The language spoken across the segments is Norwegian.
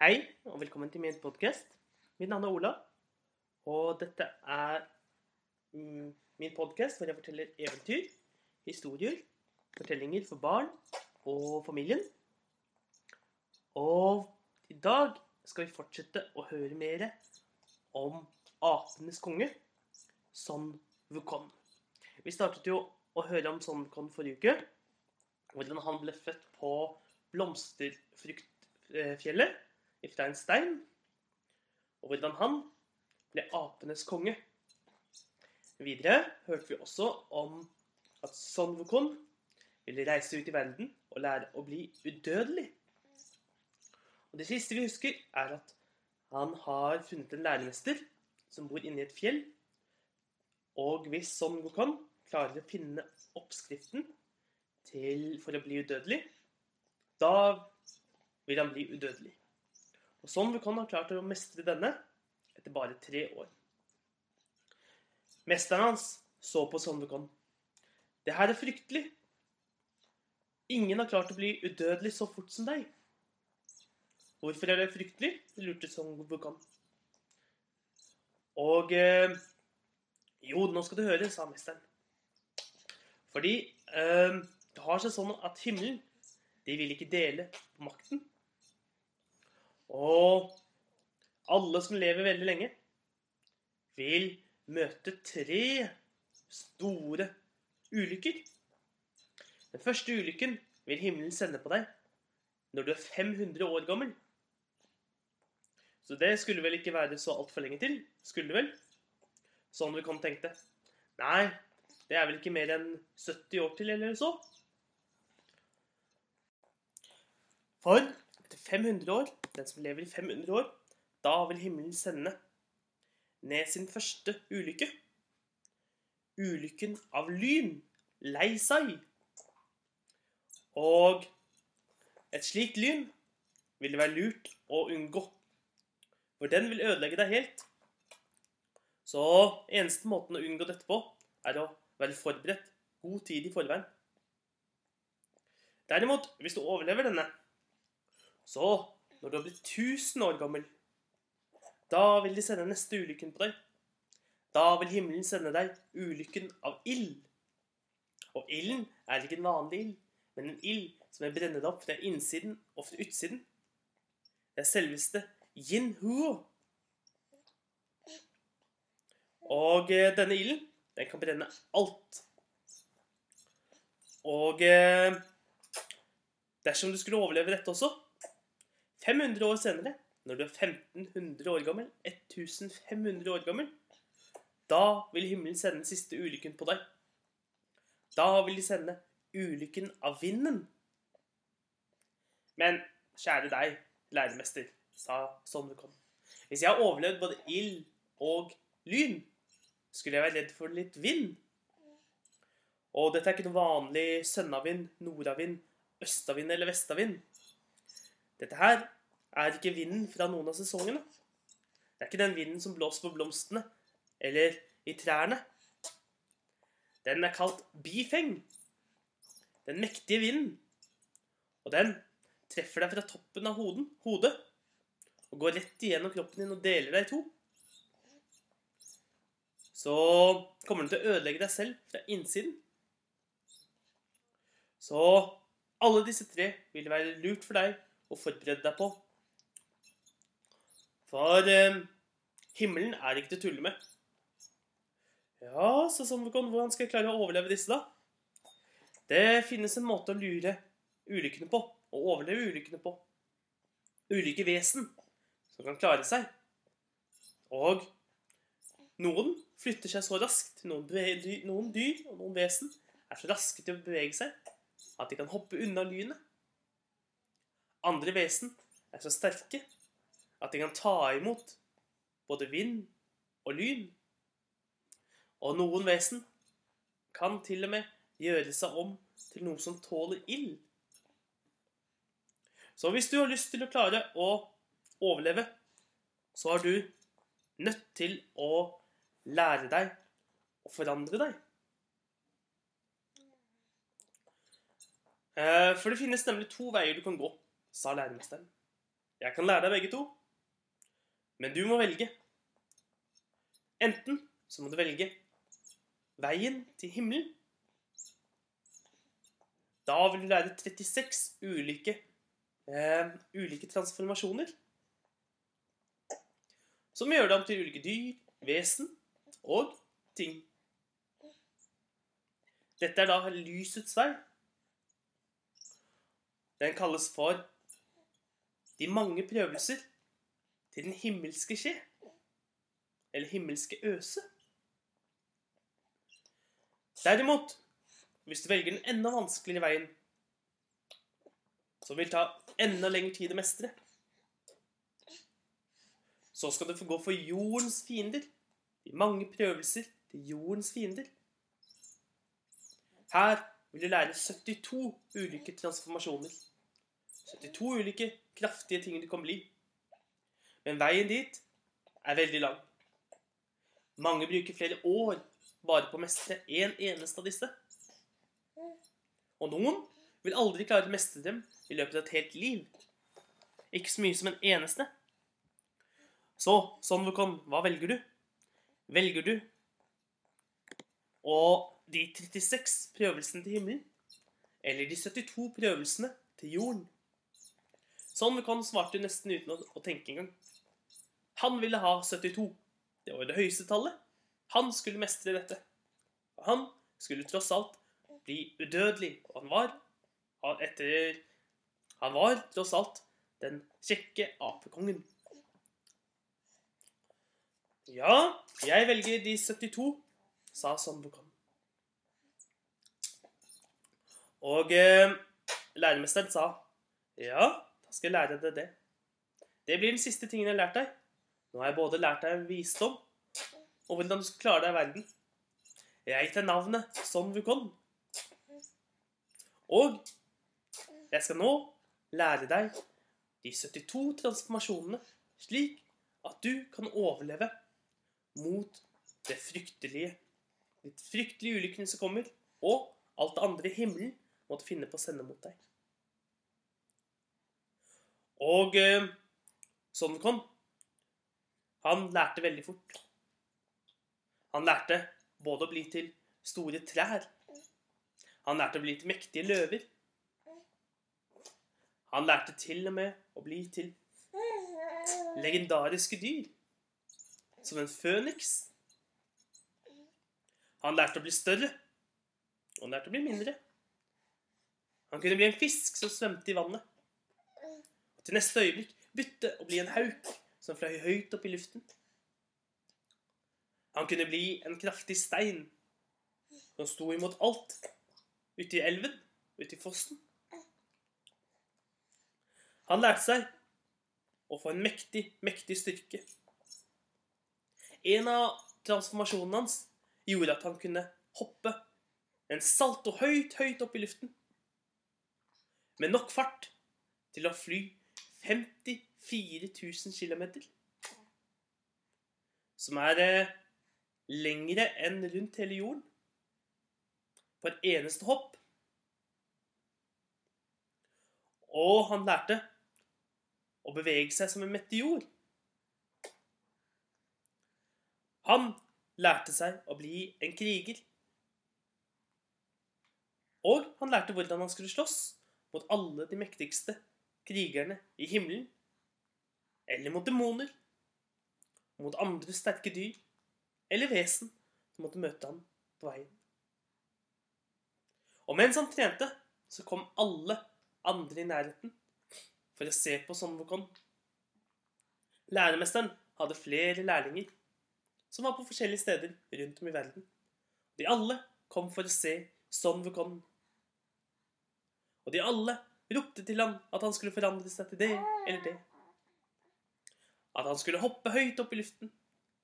Hei, og velkommen til min podkast. Mitt navn er Ola, og dette er mm, min podkast hvor jeg forteller eventyr, historier, fortellinger for barn og familien. Og i dag skal vi fortsette å høre mer om apenes konge, Son Wukon. Vi startet jo å høre om Son Wukon forrige uke, hvordan han ble født på blomsterfruktfjellet fra en stein, og hvordan han ble apenes konge. Videre hørte vi også om at Son Wukon ville reise ut i verden og lære å bli udødelig. Og Det siste vi husker, er at han har funnet en læremester som bor inne i et fjell. Og hvis Son Wukon klarer å finne oppskriften til, for å bli udødelig, da vil han bli udødelig. Og Son Wukong har klart å mestre denne etter bare tre år. Mesteren hans så på Son Wukong. Det her er fryktelig. Ingen har klart å bli udødelig så fort som deg. Hvorfor er det fryktelig? lurte Son Wukong. Og eh, Jo, nå skal du høre, sa mesteren. Fordi eh, det har seg sånn at himmelen de vil ikke dele makten. Og alle som lever veldig lenge, vil møte tre store ulykker. Den første ulykken vil himmelen sende på deg når du er 500 år gammel. Så det skulle vel ikke være så altfor lenge til, skulle det vel? Sånn vi kan tenke det. Nei, det er vel ikke mer enn 70 år til, eller så. For etter 500 år, den som lever i 500 år, da vil himmelen sende ned sin første ulykke. Ulykken av lyn, lei seg. Og et slikt lyn vil det være lurt å unngå, for den vil ødelegge deg helt. Så eneste måten å unngå dette på, er å være forberedt god tid i forveien. Derimot, hvis du overlever denne, så når du har blitt 1000 år gammel, da vil de sende neste ulykken på deg. Da vil himmelen sende deg ulykken av ild. Og ilden er ikke en vanlig ild, men en ild som er brennet opp fra innsiden og fra utsiden. Det er selveste yin huo. Og eh, denne ilden, den kan brenne alt. Og eh, dersom du skulle overleve dette også 500 år senere, når du er 1500 år gammel, 1500 år gammel, da vil himmelen sende den siste ulykken på deg. Da vil de sende ulykken av vinden. Men kjære deg, læremester, sa Son Wukong. Hvis jeg har overlevd både ild og lyn, skulle jeg være redd for litt vind. Og dette er ikke noe vanlig sønnavind, nordavind, østavind eller vestavind. Dette her er ikke vinden fra noen av sesongene. Det er ikke den vinden som blåser på blomstene eller i trærne. Den er kalt bifeng. Den mektige vinden. Og den treffer deg fra toppen av hoden, hodet og går rett igjennom kroppen din og deler deg i to. Så kommer den til å ødelegge deg selv fra innsiden. Så alle disse tre vil være lurt for deg å forberede deg på. For eh, himmelen er ikke til å tulle med. Ja, så sånn, hvordan skal jeg klare å overleve disse, da? Det finnes en måte å lure ulykkene på, og overleve ulykkene på. Ulike vesen som kan klare seg. Og noen flytter seg så raskt, noen, noen dyr og noen vesen er så raske til å bevege seg at de kan hoppe unna lynet. Andre vesen er så sterke at de kan ta imot både vind og lyn. Og noen vesen kan til og med gjøre seg om til noe som tåler ild. Så hvis du har lyst til å klare å overleve, så har du nødt til å lære deg å forandre deg. Eh, for det finnes nemlig to veier du kan gå, sa læremesteren. Jeg kan lære deg begge to. Men du må velge. Enten så må du velge veien til himmelen. Da vil du lære 36 ulike, eh, ulike transformasjoner. Som gjør deg om til ulike dyr, vesen og ting. Dette er da lysets vei. Den kalles for de mange prøvelser til den himmelske skje. Eller himmelske øse. Derimot, hvis du velger den enda vanskeligere veien, som vil ta enda lengre tid å mestre, så skal du få gå for jordens fiender. De mange prøvelser til jordens fiender. Her vil du lære 72 ulike transformasjoner. 72 ulike kraftige ting du kan bli. Men veien dit er veldig lang. Mange bruker flere år bare på å mestre én en eneste av disse. Og noen vil aldri klare å mestre dem i løpet av et helt liv. Ikke så mye som en eneste. Så, sånn Wukong, hva velger du? Velger du og de 36 prøvelsene til himmelen eller de 72 prøvelsene til jorden? Son Wukong svarte nesten uten å, tenke engang. Han ville ha 72. Det var det høyeste tallet. Han skulle mestre dette. Og han skulle tross alt bli udødelig. Og han var etter Han var tross alt den kjekke apekongen. Ja, jeg velger de 72, sa Son. Og eh, læremesteren sa ja, da skal jeg lære deg det. Det blir den siste tingen jeg har lært deg. Nå har jeg både lært deg visdom og hvordan du skal klare deg i verden. Jeg har gitt deg navnet Son Wukong. Og jeg skal nå lære deg de 72 transformasjonene slik at du kan overleve mot det fryktelige. De fryktelige ulykkene som kommer, og alt det andre i himmelen måtte finne på å sende mot deg. Og eh, sånn kom. Han lærte veldig fort. Han lærte både å bli til store trær. Han lærte å bli til mektige løver. Han lærte til og med å bli til legendariske dyr som en føniks. Han lærte å bli større, og han lærte å bli mindre. Han kunne bli en fisk som svømte i vannet. Og til neste øyeblikk bytte å bli en hauk som fløy høyt opp i luften. Han kunne bli en kraftig stein som sto imot alt ute i elven, ute i fossen. Han lærte seg å få en mektig, mektig styrke. En av transformasjonene hans gjorde at han kunne hoppe en salto høyt, høyt opp i luften. Med nok fart til å fly 54 000 km. Som er eh, lengre enn rundt hele jorden. På et eneste hopp. Og han lærte å bevege seg som en meteor. Han lærte seg å bli en kriger. Og han lærte hvordan han skulle slåss mot alle de mektigste krigerne i himmelen. Eller mot demoner. Mot andre sterke dyr. Eller vesen som måtte møte ham på veien. Og mens han trente, så kom alle andre i nærheten for å se på Son Wukong. Læremesteren hadde flere lærlinger som var på forskjellige steder rundt om i verden. De alle kom for å se Son Wukong. Og de alle ropte til ham at han skulle forandre seg til det eller det. At han skulle hoppe høyt opp i luften.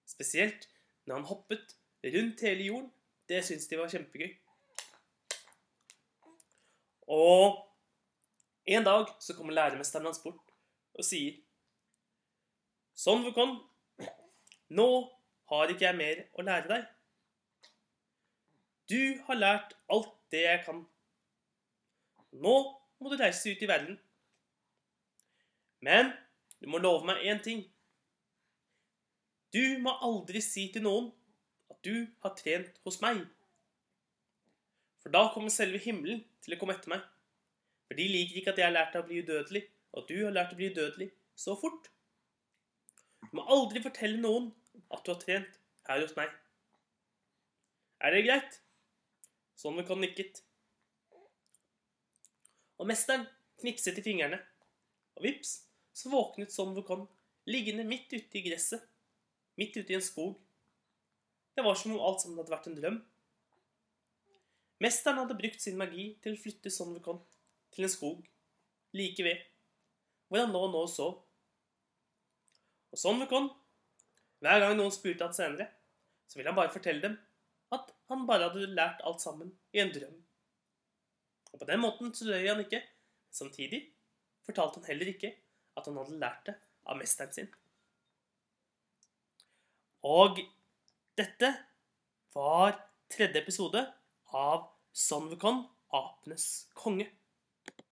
Spesielt når han hoppet rundt hele jorden. Det syntes de var kjempegøy. Og en dag så kommer læremesteren hans bort og sier Sånn, Vukon. nå har ikke jeg mer å lære deg. Du har lært alt det jeg kan. Nå må du reise ut i verden. Men Du må love meg én ting. Du må aldri si til noen at du har trent hos meg. For da kommer selve himmelen til å komme etter meg. For de liker ikke at jeg har lært deg å bli udødelig, og at du har lært å bli udødelig så fort. Du må aldri fortelle noen at du har trent her hos meg. Er det greit? Sånn kan nikket. Og mesteren knipset i fingrene, og vips, så våknet Son Wukong liggende midt ute i gresset, midt ute i en skog. Det var som om alt sammen hadde vært en drøm. Mesteren hadde brukt sin magi til å flytte Son Wukong til en skog like ved, hvor han nå og sov. Og Son Wukong, hver gang noen spurte han senere, så ville han bare fortelle dem at han bare hadde lært alt sammen i en drøm. Og på den måten studerer han ikke. Samtidig fortalte han heller ikke at han hadde lært det av mesteren sin. Og dette var tredje episode av Son apenes konge.